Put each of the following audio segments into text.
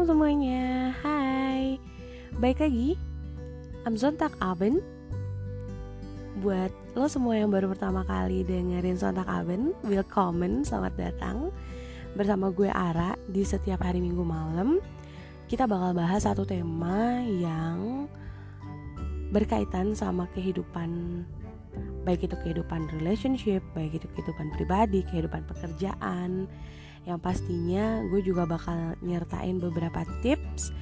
Malam semuanya, hai. Baik lagi, I'm Zontak Aben Buat lo semua yang baru pertama kali dengerin Zontak Aben Welcome, selamat datang. Bersama gue Ara di setiap hari minggu malam Kita bakal bahas satu tema yang berkaitan sama kehidupan baik itu kehidupan relationship, baik itu kehidupan pribadi, kehidupan pekerjaan, yang pastinya gue juga bakal nyertain beberapa tips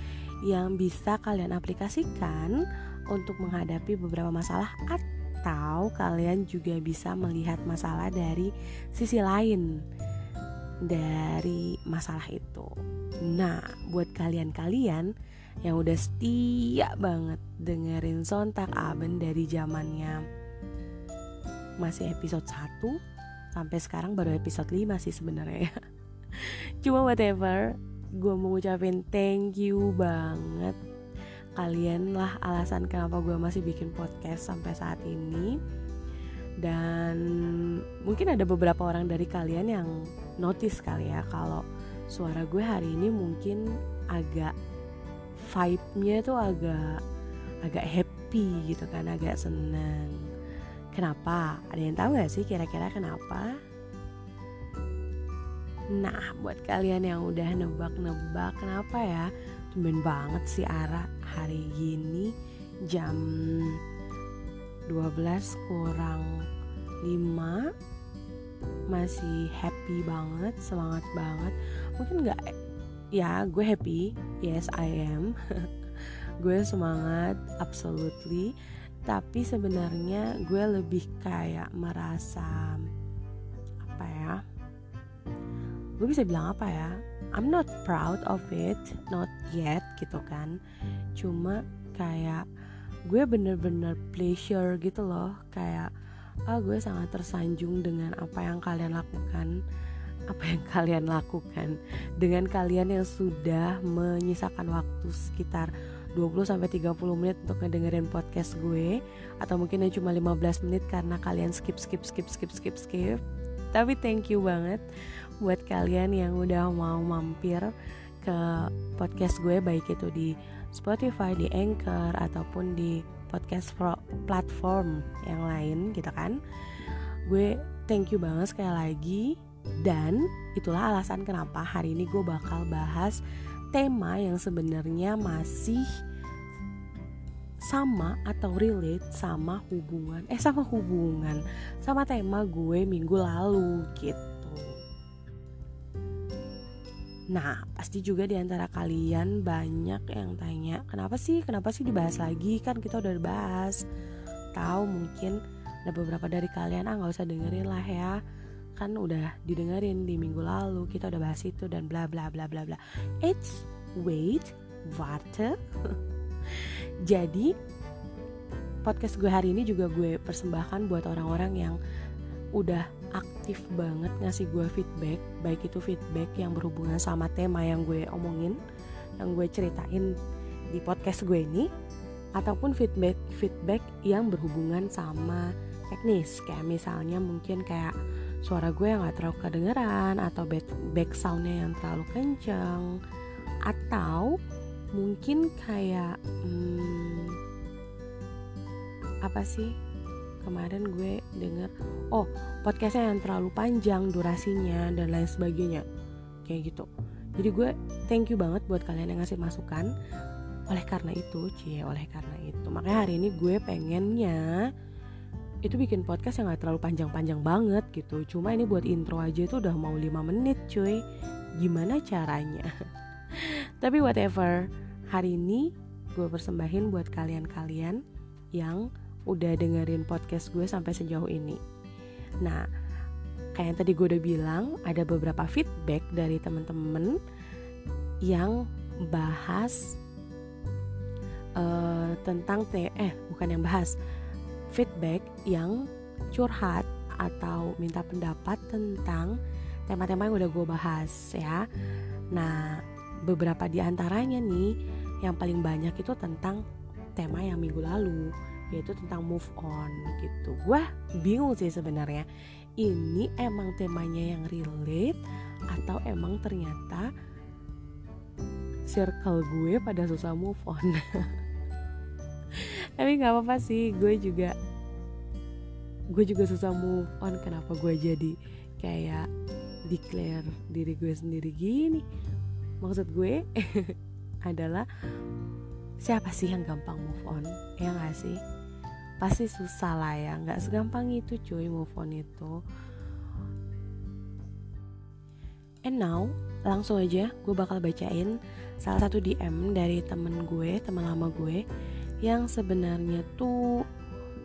yang bisa kalian aplikasikan untuk menghadapi beberapa masalah atau kalian juga bisa melihat masalah dari sisi lain dari masalah itu. Nah, buat kalian-kalian yang udah setia banget dengerin sontak Aben dari zamannya masih episode 1 sampai sekarang baru episode 5 sih sebenarnya. Cuma whatever, gue mau ngucapin thank you banget. Kalian lah alasan kenapa gue masih bikin podcast sampai saat ini. Dan mungkin ada beberapa orang dari kalian yang notice kali ya kalau suara gue hari ini mungkin agak vibe-nya tuh agak agak happy gitu kan, agak seneng. Kenapa? Ada yang tahu gak sih kira-kira kenapa? Nah, buat kalian yang udah nebak-nebak kenapa ya? Tumben banget sih Ara hari gini jam 12 kurang 5 masih happy banget, semangat banget. Mungkin nggak ya, gue happy. Yes, I am. gue semangat absolutely. Tapi sebenarnya gue lebih kayak merasa apa ya? Gue bisa bilang apa ya? I'm not proud of it not yet gitu kan. Cuma kayak gue bener-bener pleasure gitu loh. Kayak ah gue sangat tersanjung dengan apa yang kalian lakukan apa yang kalian lakukan. Dengan kalian yang sudah menyisakan waktu sekitar 20 sampai 30 menit untuk ngedengerin podcast gue atau mungkin yang cuma 15 menit karena kalian skip skip skip skip skip skip tapi thank you banget buat kalian yang udah mau mampir ke podcast gue baik itu di Spotify, di Anchor ataupun di podcast platform yang lain gitu kan. Gue thank you banget sekali lagi dan itulah alasan kenapa hari ini gue bakal bahas tema yang sebenarnya masih sama atau relate sama hubungan eh sama hubungan sama tema gue minggu lalu gitu Nah, pasti juga di antara kalian banyak yang tanya, kenapa sih, kenapa sih dibahas lagi? Kan kita udah bahas. Tahu mungkin ada beberapa dari kalian ah nggak usah dengerin lah ya. Kan udah didengerin di minggu lalu, kita udah bahas itu dan bla bla bla bla bla. It's wait, water. Jadi podcast gue hari ini juga gue persembahkan buat orang-orang yang udah aktif banget ngasih gue feedback baik itu feedback yang berhubungan sama tema yang gue omongin yang gue ceritain di podcast gue ini ataupun feedback feedback yang berhubungan sama teknis. Kayak misalnya mungkin kayak suara gue yang gak terlalu kedengeran atau back, soundnya yang terlalu kenceng atau mungkin kayak hmm, apa sih? Kemarin gue denger oh podcastnya yang terlalu panjang durasinya dan lain sebagainya. Kayak gitu. Jadi gue thank you banget buat kalian yang ngasih masukan. Oleh karena itu cie oleh karena itu. Makanya hari ini gue pengennya itu bikin podcast yang gak terlalu panjang-panjang banget gitu. Cuma ini buat intro aja itu udah mau 5 menit cuy. Gimana caranya tapi whatever hari ini gue persembahin buat kalian-kalian yang udah dengerin podcast gue sampai sejauh ini. Nah, kayak yang tadi gue udah bilang, ada beberapa feedback dari temen-temen yang bahas uh, tentang te eh bukan yang bahas feedback yang curhat atau minta pendapat tentang tema-tema yang udah gue bahas ya. Nah, beberapa di antaranya nih yang paling banyak itu tentang tema yang minggu lalu yaitu tentang move on gitu. Gue bingung sih sebenarnya. Ini emang temanya yang relate atau emang ternyata circle gue pada susah move on? Tapi nggak apa-apa sih gue juga gue juga susah move on. Kenapa gue jadi kayak declare diri gue sendiri gini maksud gue adalah siapa sih yang gampang move on? Ya gak sih? Pasti susah lah ya. Nggak segampang itu cuy move on itu. And now langsung aja gue bakal bacain salah satu DM dari temen gue teman lama gue yang sebenarnya tuh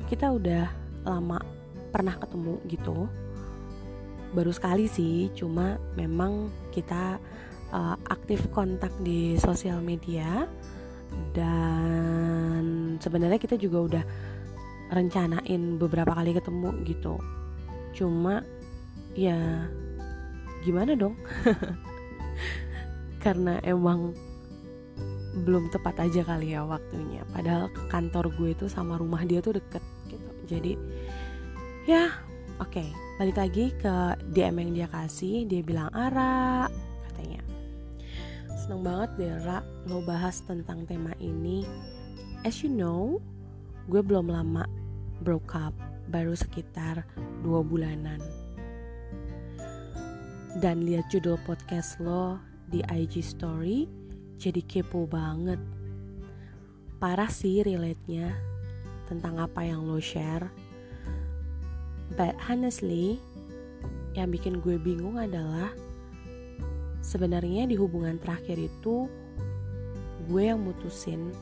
kita udah lama pernah ketemu gitu. Baru sekali sih cuma memang kita uh, aktif kontak di sosial media. Dan sebenarnya kita juga udah rencanain beberapa kali ketemu gitu. Cuma ya gimana dong? Karena emang belum tepat aja kali ya waktunya. Padahal kantor gue itu sama rumah dia tuh deket gitu. Jadi ya oke. Okay, balik lagi ke DM yang dia kasih. Dia bilang Ara katanya seneng banget deh Ra lo bahas tentang tema ini. As you know gue belum lama broke up baru sekitar dua bulanan. Dan lihat judul podcast lo di IG story jadi kepo banget. Parah sih relate-nya tentang apa yang lo share. But honestly, yang bikin gue bingung adalah sebenarnya di hubungan terakhir itu gue yang mutusin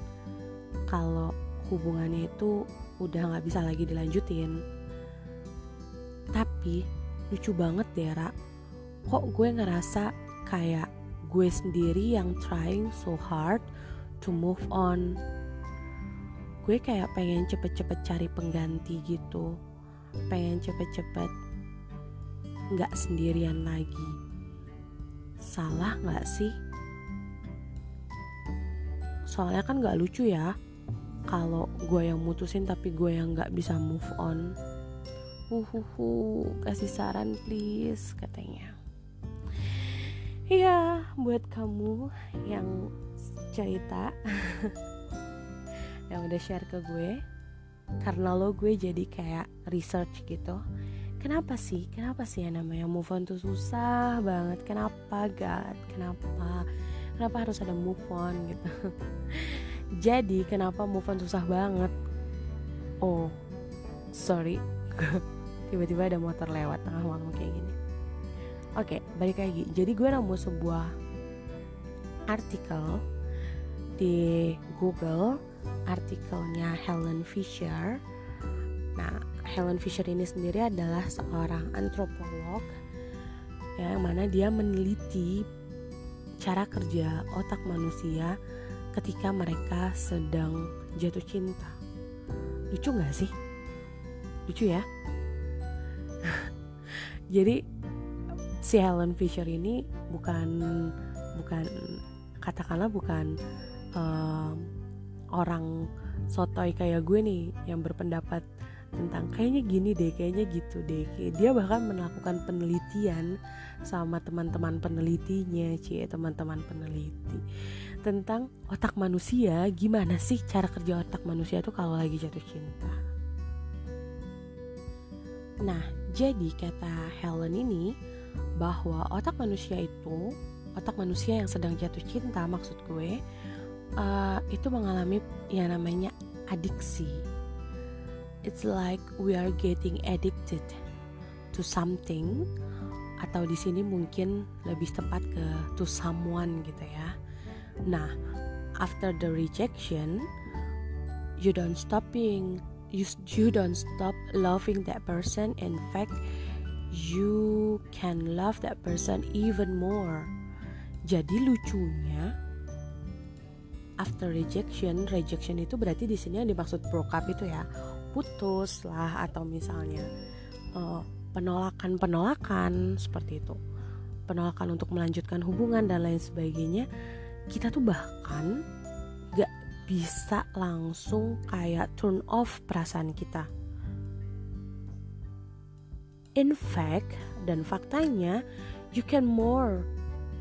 kalau hubungannya itu udah gak bisa lagi dilanjutin. Tapi lucu banget deh Ra, kok gue ngerasa kayak gue sendiri yang trying so hard to move on. Gue kayak pengen cepet-cepet cari pengganti gitu pengen cepet-cepet nggak sendirian lagi salah nggak sih? Soalnya kan nggak lucu ya kalau gue yang mutusin tapi gue yang nggak bisa move on. Uhuhu kasih saran please katanya. Iya, buat kamu yang cerita yang udah share ke gue, karena lo gue jadi kayak research gitu kenapa sih? Kenapa sih yang namanya move on tuh susah banget? Kenapa God? Kenapa? Kenapa harus ada move on gitu? Jadi kenapa move on susah banget? Oh sorry. Tiba-tiba ada motor lewat tengah malam kayak gini. Oke balik lagi. Jadi gue nemu sebuah artikel di Google artikelnya Helen Fisher. Nah, Helen Fisher ini sendiri adalah seorang antropolog ya, yang mana dia meneliti cara kerja otak manusia ketika mereka sedang jatuh cinta. Lucu gak sih? Lucu ya? Jadi si Helen Fisher ini bukan bukan katakanlah bukan um, orang sotoy kayak gue nih yang berpendapat tentang kayaknya gini deh, kayaknya gitu deh. Dia bahkan melakukan penelitian sama teman-teman penelitinya, cie teman-teman peneliti tentang otak manusia, gimana sih cara kerja otak manusia tuh kalau lagi jatuh cinta. Nah, jadi kata Helen ini bahwa otak manusia itu, otak manusia yang sedang jatuh cinta maksud gue, uh, itu mengalami yang namanya adiksi. It's like we are getting addicted to something atau di sini mungkin lebih tepat ke to someone gitu ya. Nah, after the rejection, you don't stop being you you don't stop loving that person. In fact, you can love that person even more. Jadi lucunya after rejection rejection itu berarti di sini yang dimaksud broke up itu ya putus lah atau misalnya uh, penolakan penolakan seperti itu. Penolakan untuk melanjutkan hubungan dan lain sebagainya kita tuh bahkan gak bisa langsung kayak turn off perasaan kita. In fact dan faktanya you can more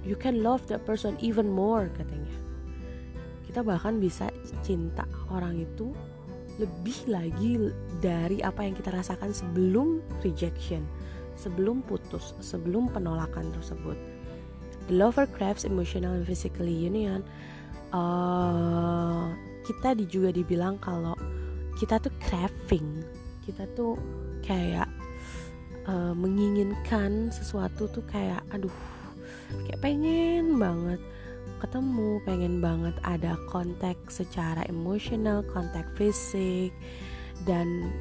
you can love that person even more katanya. Kita bahkan bisa cinta orang itu lebih lagi dari apa yang kita rasakan sebelum rejection sebelum putus sebelum penolakan tersebut. The lover craves emotional and physically union uh, kita juga dibilang kalau kita tuh craving kita tuh kayak uh, menginginkan sesuatu tuh kayak aduh kayak pengen banget ketemu pengen banget ada kontak secara emosional kontak fisik dan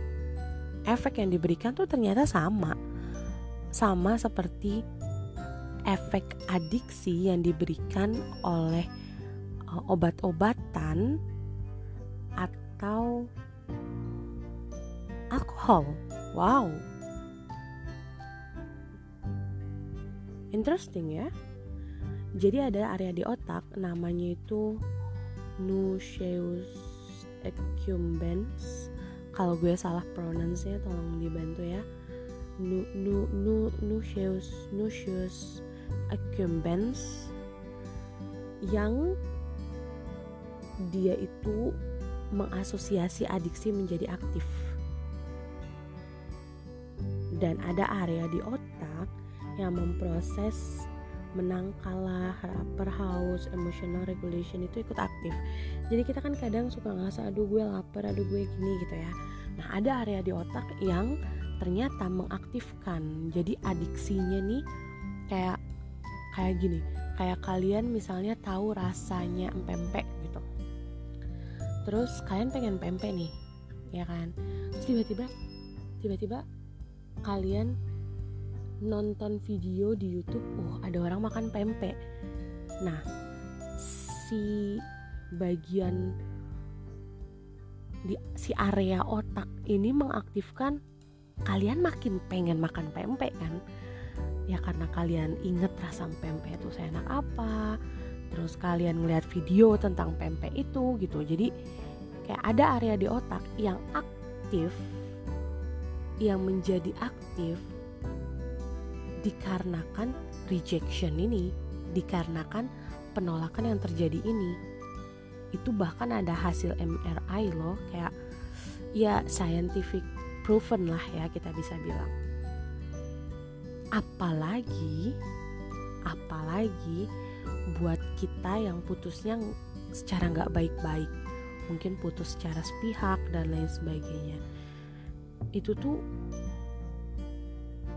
efek yang diberikan tuh ternyata sama. Sama seperti efek adiksi yang diberikan oleh uh, obat-obatan atau alkohol. Wow. Interesting ya jadi ada area di otak namanya itu nucleus accumbens kalau gue salah pronounce nya tolong dibantu ya. Nu nu nu nucleus nucleus accumbens yang dia itu mengasosiasi adiksi menjadi aktif. Dan ada area di otak yang memproses menang kalah rapper house emotional regulation itu ikut aktif. Jadi kita kan kadang suka ngerasa aduh gue lapar aduh gue gini gitu ya. Nah ada area di otak yang ternyata mengaktifkan. Jadi adiksinya nih kayak kayak gini kayak kalian misalnya tahu rasanya empempe gitu. Terus kalian pengen pempek nih ya kan? Tiba-tiba tiba-tiba kalian nonton video di YouTube, oh ada orang makan pempek. Nah, si bagian di si area otak ini mengaktifkan kalian makin pengen makan pempek kan? Ya karena kalian inget rasa pempek itu seenak apa, terus kalian ngeliat video tentang pempek itu gitu. Jadi kayak ada area di otak yang aktif yang menjadi aktif dikarenakan rejection ini, dikarenakan penolakan yang terjadi ini. Itu bahkan ada hasil MRI loh, kayak ya scientific proven lah ya kita bisa bilang. Apalagi apalagi buat kita yang putusnya secara nggak baik-baik mungkin putus secara sepihak dan lain sebagainya itu tuh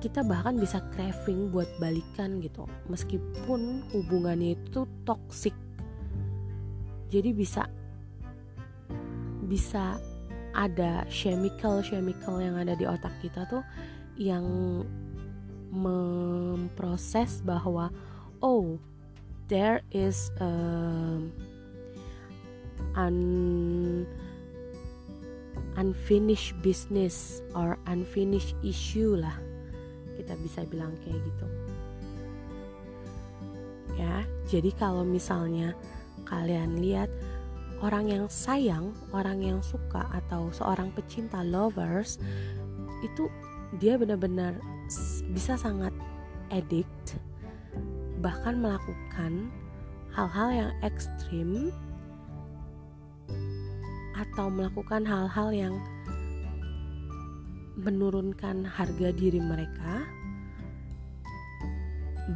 kita bahkan bisa craving buat balikan gitu. Meskipun hubungannya itu toxic. Jadi bisa bisa ada chemical chemical yang ada di otak kita tuh yang memproses bahwa oh there is a un unfinished business or unfinished issue lah kita bisa bilang kayak gitu. Ya jadi kalau misalnya kalian lihat orang yang sayang orang yang suka atau seorang pecinta lovers itu dia benar-benar bisa sangat addict bahkan melakukan hal-hal yang ekstrim atau melakukan hal-hal yang menurunkan harga diri mereka,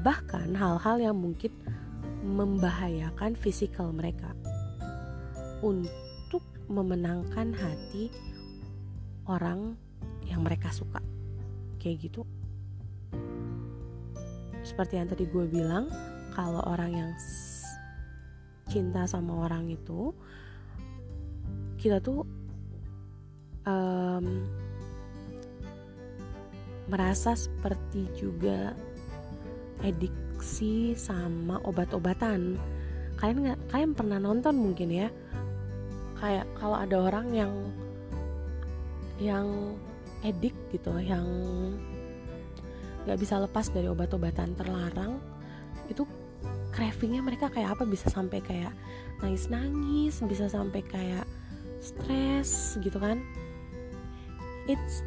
bahkan hal-hal yang mungkin membahayakan fisikal mereka untuk memenangkan hati orang yang mereka suka. Kayak gitu. Seperti yang tadi gue bilang, kalau orang yang cinta sama orang itu, kita tuh um, merasa seperti juga adiksi sama obat-obatan. Kalian nggak kalian pernah nonton mungkin ya? Kayak kalau ada orang yang yang edik gitu yang nggak bisa lepas dari obat-obatan terlarang itu cravingnya mereka kayak apa? Bisa sampai kayak nangis-nangis bisa sampai kayak stres gitu kan? It's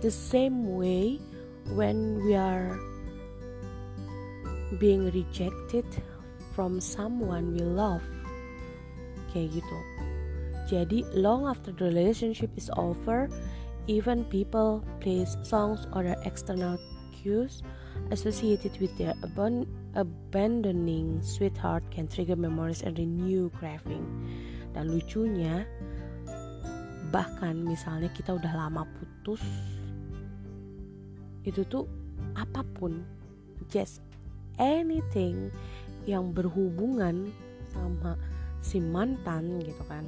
the same way when we are being rejected from someone we love. Kayak gitu. Jadi long after the relationship is over even people place songs or external cues associated with their abon abandoning sweetheart can trigger memories and renew craving. Dan lucunya bahkan misalnya kita udah lama putus itu tuh apa pun just anything yang berhubungan sama si mantan gitu kan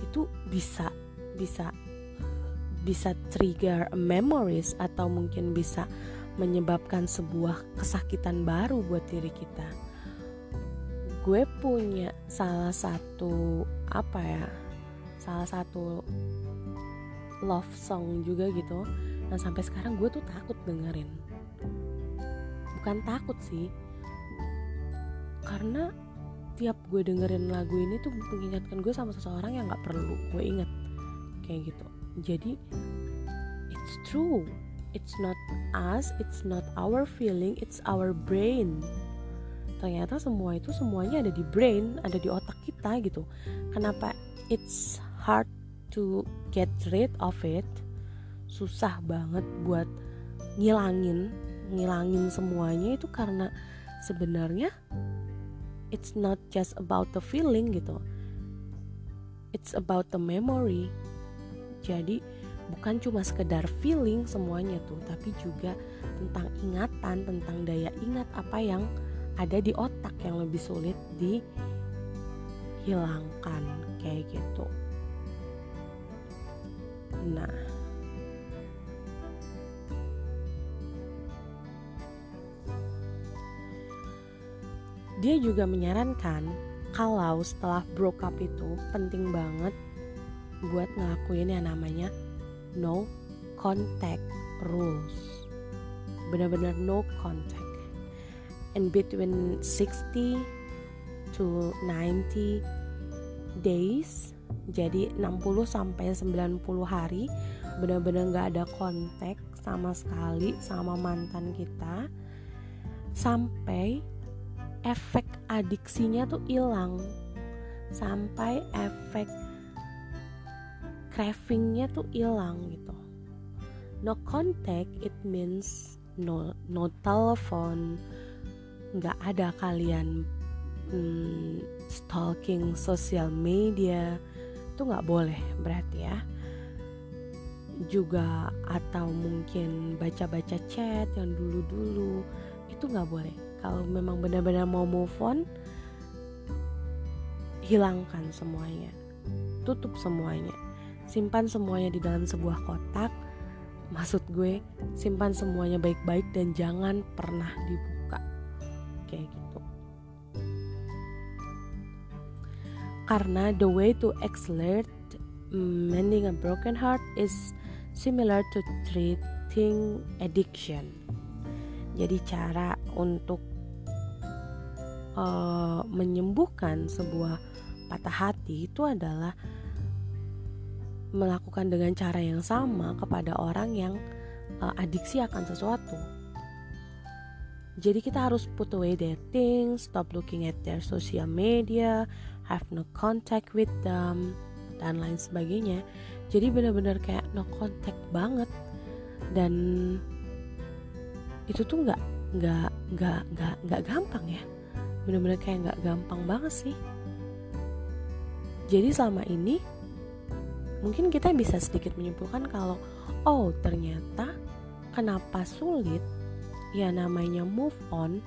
itu bisa bisa bisa trigger memories atau mungkin bisa menyebabkan sebuah kesakitan baru buat diri kita. Gue punya salah satu apa ya? Salah satu love song juga gitu. Dan sampai sekarang gue tuh takut dengerin. Bukan takut sih. Karena tiap gue dengerin lagu ini tuh mengingatkan gue sama seseorang yang gak perlu gue inget kayak gitu. Jadi it's true. It's not us it's not our feeling it's our brain. Ternyata semua itu semuanya ada di brain ada di otak kita gitu. Kenapa it's hard to get rid of it susah banget buat ngilangin ngilangin semuanya itu karena sebenarnya it's not just about the feeling gitu. It's about the memory. Jadi bukan cuma sekedar feeling semuanya tuh tapi juga tentang ingatan tentang daya ingat apa yang ada di otak yang lebih sulit dihilangkan kayak gitu. Nah dia juga menyarankan kalau setelah broke up itu penting banget buat ngelakuin yang namanya no contact rules. Benar-benar no contact. In between 60 to 90 days jadi 60 sampai 90 hari benar-benar nggak ada kontak sama sekali sama mantan kita sampai efek adiksinya tuh hilang. Sampai efek cravingnya tuh hilang gitu. No contact it means no no telepon nggak ada kalian hmm, stalking sosial media. Itu nggak boleh berarti ya. Juga atau mungkin baca-baca chat yang dulu-dulu itu nggak boleh kalau memang benar-benar mau move on hilangkan semuanya. Tutup semuanya. Simpan semuanya di dalam sebuah kotak. Maksud gue simpan semuanya baik-baik dan jangan pernah dibuka. Kayak gitu. Karena the way to accelerate mending a broken heart is similar to treating addiction. Jadi cara untuk uh, menyembuhkan sebuah patah hati itu adalah melakukan dengan cara yang sama kepada orang yang uh, adiksi akan sesuatu. Jadi kita harus put away their things, stop looking at their social media, have no contact with them, dan lain sebagainya. Jadi benar-benar kayak no contact banget dan itu tuh nggak nggak nggak nggak nggak gampang ya. Benar-benar kayak nggak gampang banget sih. Jadi selama ini mungkin kita bisa sedikit menyimpulkan kalau oh ternyata kenapa sulit? Ya namanya move on.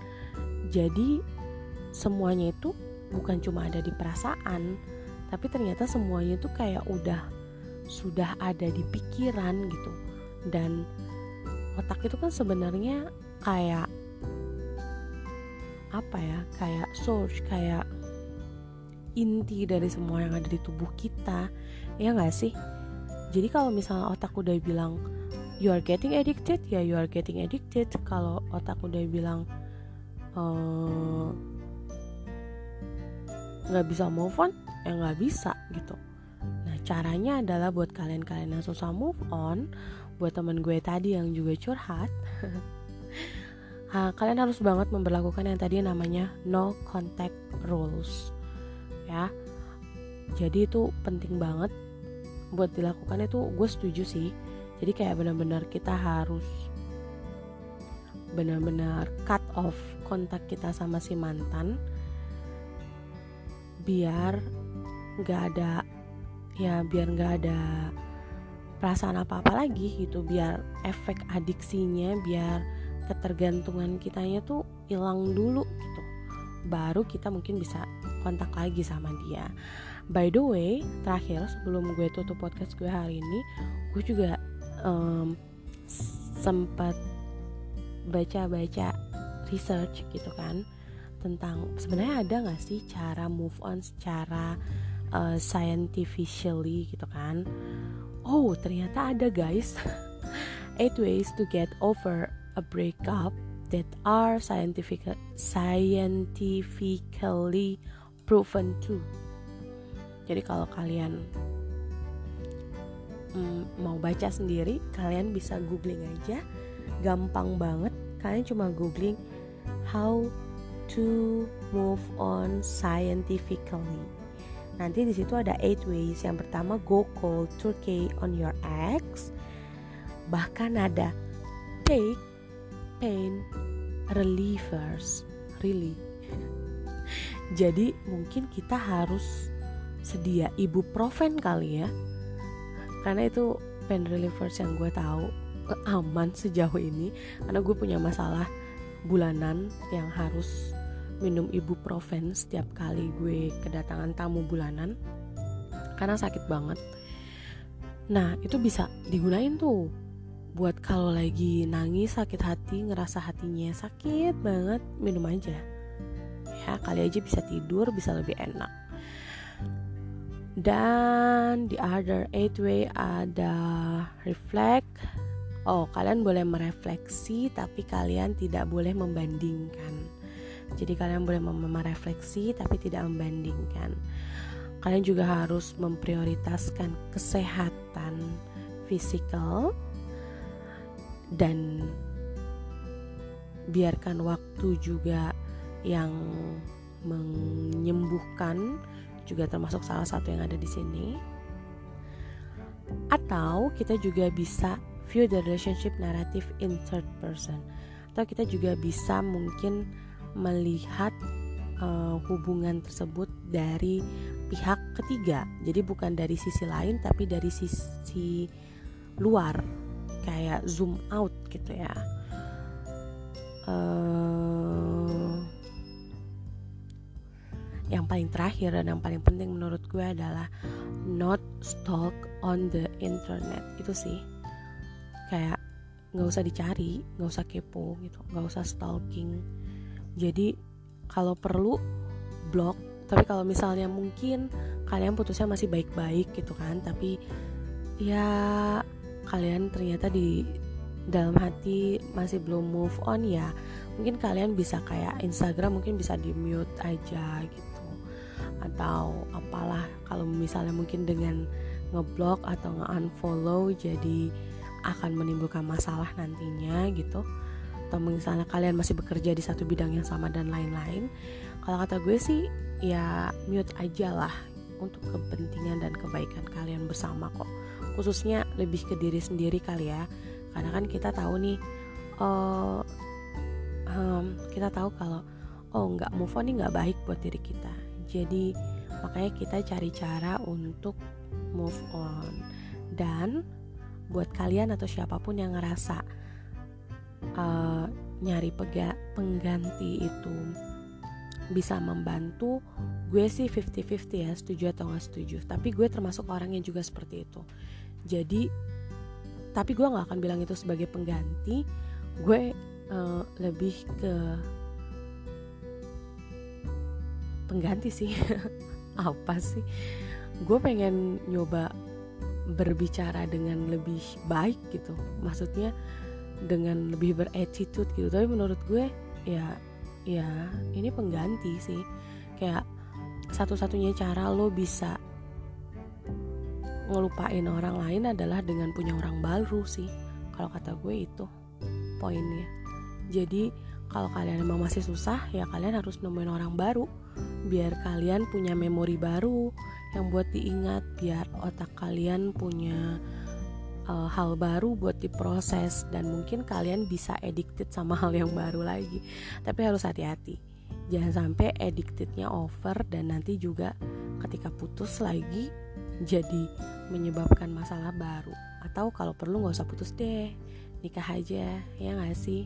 Jadi semuanya itu bukan cuma ada di perasaan tapi ternyata semuanya itu kayak udah sudah ada di pikiran gitu. Dan otak itu kan sebenarnya kayak apa ya kayak source kayak inti dari semua yang ada di tubuh kita. Ya nggak sih? Jadi kalau misalnya otak udah bilang you are getting addicted ya you are getting addicted. Kalau otak udah bilang eh, nggak uh, bisa move on ya nggak bisa gitu. Nah caranya adalah buat kalian-kalian yang susah move on buat temen gue tadi yang juga curhat ha, kalian harus banget memperlakukan yang tadi namanya no contact rules ya. Jadi itu penting banget buat dilakukan itu gue setuju sih. Jadi kayak benar-benar kita harus benar-benar cut off kontak kita sama si mantan biar nggak ada ya biar nggak ada perasaan apa-apa lagi gitu biar efek adiksinya biar ketergantungan kitanya tuh hilang dulu gitu. Baru kita mungkin bisa kontak lagi sama dia. By the way terakhir sebelum gue tutup podcast gue hari ini gue juga um, sempat baca-baca research gitu kan tentang sebenarnya ada nggak sih cara move on secara uh, scientifically gitu kan? Oh ternyata ada guys. Eight ways to get over a breakup that are scientific scientifically proven too. Jadi kalau kalian mm, mau baca sendiri, kalian bisa googling aja, gampang banget. Kalian cuma googling how to move on scientifically. Nanti di situ ada eight ways. Yang pertama go cold turkey on your ex. Bahkan ada take pain relievers really. Jadi mungkin kita harus sedia ibuprofen kali ya. Karena itu pain relievers yang gue tahu aman sejauh ini. Karena gue punya masalah bulanan yang harus minum ibuprofen setiap kali gue kedatangan tamu bulanan. Karena sakit banget. Nah itu bisa digunain tuh buat kalau lagi nangis sakit hati ngerasa hatinya sakit banget minum aja. Ya kali aja bisa tidur bisa lebih enak. Dan di other eight way ada reflect. Oh kalian boleh merefleksi tapi kalian tidak boleh membandingkan. Jadi kalian boleh merefleksi tapi tidak membandingkan. Kalian juga harus memprioritaskan kesehatan fisikal dan biarkan waktu juga yang menyembuhkan juga termasuk salah satu yang ada di sini. Atau kita juga bisa view the relationship narrative in third person. Atau kita juga bisa mungkin melihat uh, hubungan tersebut dari pihak ketiga. Jadi bukan dari sisi lain tapi dari sisi luar kayak zoom out gitu ya. Uh, yang paling terakhir dan yang paling penting menurut gue adalah not stalk on the internet. Itu sih. Kayak nggak usah dicari nggak usah kepo gitu nggak usah stalking. Jadi kalau perlu blok tapi kalau misalnya mungkin kalian putusnya masih baik-baik gitu kan tapi ya kalian ternyata di dalam hati masih belum move on ya mungkin kalian bisa kayak Instagram mungkin bisa di mute aja gitu. Atau apalah kalau misalnya mungkin dengan ngeblok atau nge-unfollow jadi akan menimbulkan masalah nantinya gitu. Atau misalnya kalian masih bekerja di satu bidang yang sama dan lain-lain. Kalau kata gue sih ya mute aja lah untuk kepentingan dan kebaikan kalian bersama kok khususnya lebih ke diri sendiri kali ya. Karena kan kita tahu nih uh, um, kita tahu kalau oh nggak move on nih nggak baik buat diri kita. Jadi makanya kita cari cara untuk move on. Dan buat kalian atau siapa pun yang ngerasa uh, nyari pega pengganti itu bisa membantu gue sih 50-50 ya setuju atau nggak setuju. Tapi gue termasuk orang yang juga seperti itu jadi tapi gue nggak akan bilang itu sebagai pengganti. Gue uh, lebih ke pengganti sih. Apa sih? Gue pengen nyoba berbicara dengan lebih baik gitu. Maksudnya dengan lebih berattitude gitu. Tapi menurut gue ya ya ini pengganti sih. Kayak satu-satunya cara lo bisa ngelupain orang lain adalah dengan punya orang baru sih. Kalau kata gue itu poinnya. Jadi kalau kalian emang masih susah ya kalian harus nemuin orang baru. Biar kalian punya memori baru yang buat diingat biar otak kalian punya uh, hal baru buat diproses. Dan mungkin kalian bisa addicted sama hal yang baru lagi. Tapi harus hati-hati. Jangan sampai addictednya over dan nanti juga ketika putus lagi jadi menyebabkan masalah baru. Atau kalau perlu nggak usah putus deh nikah aja ya nggak sih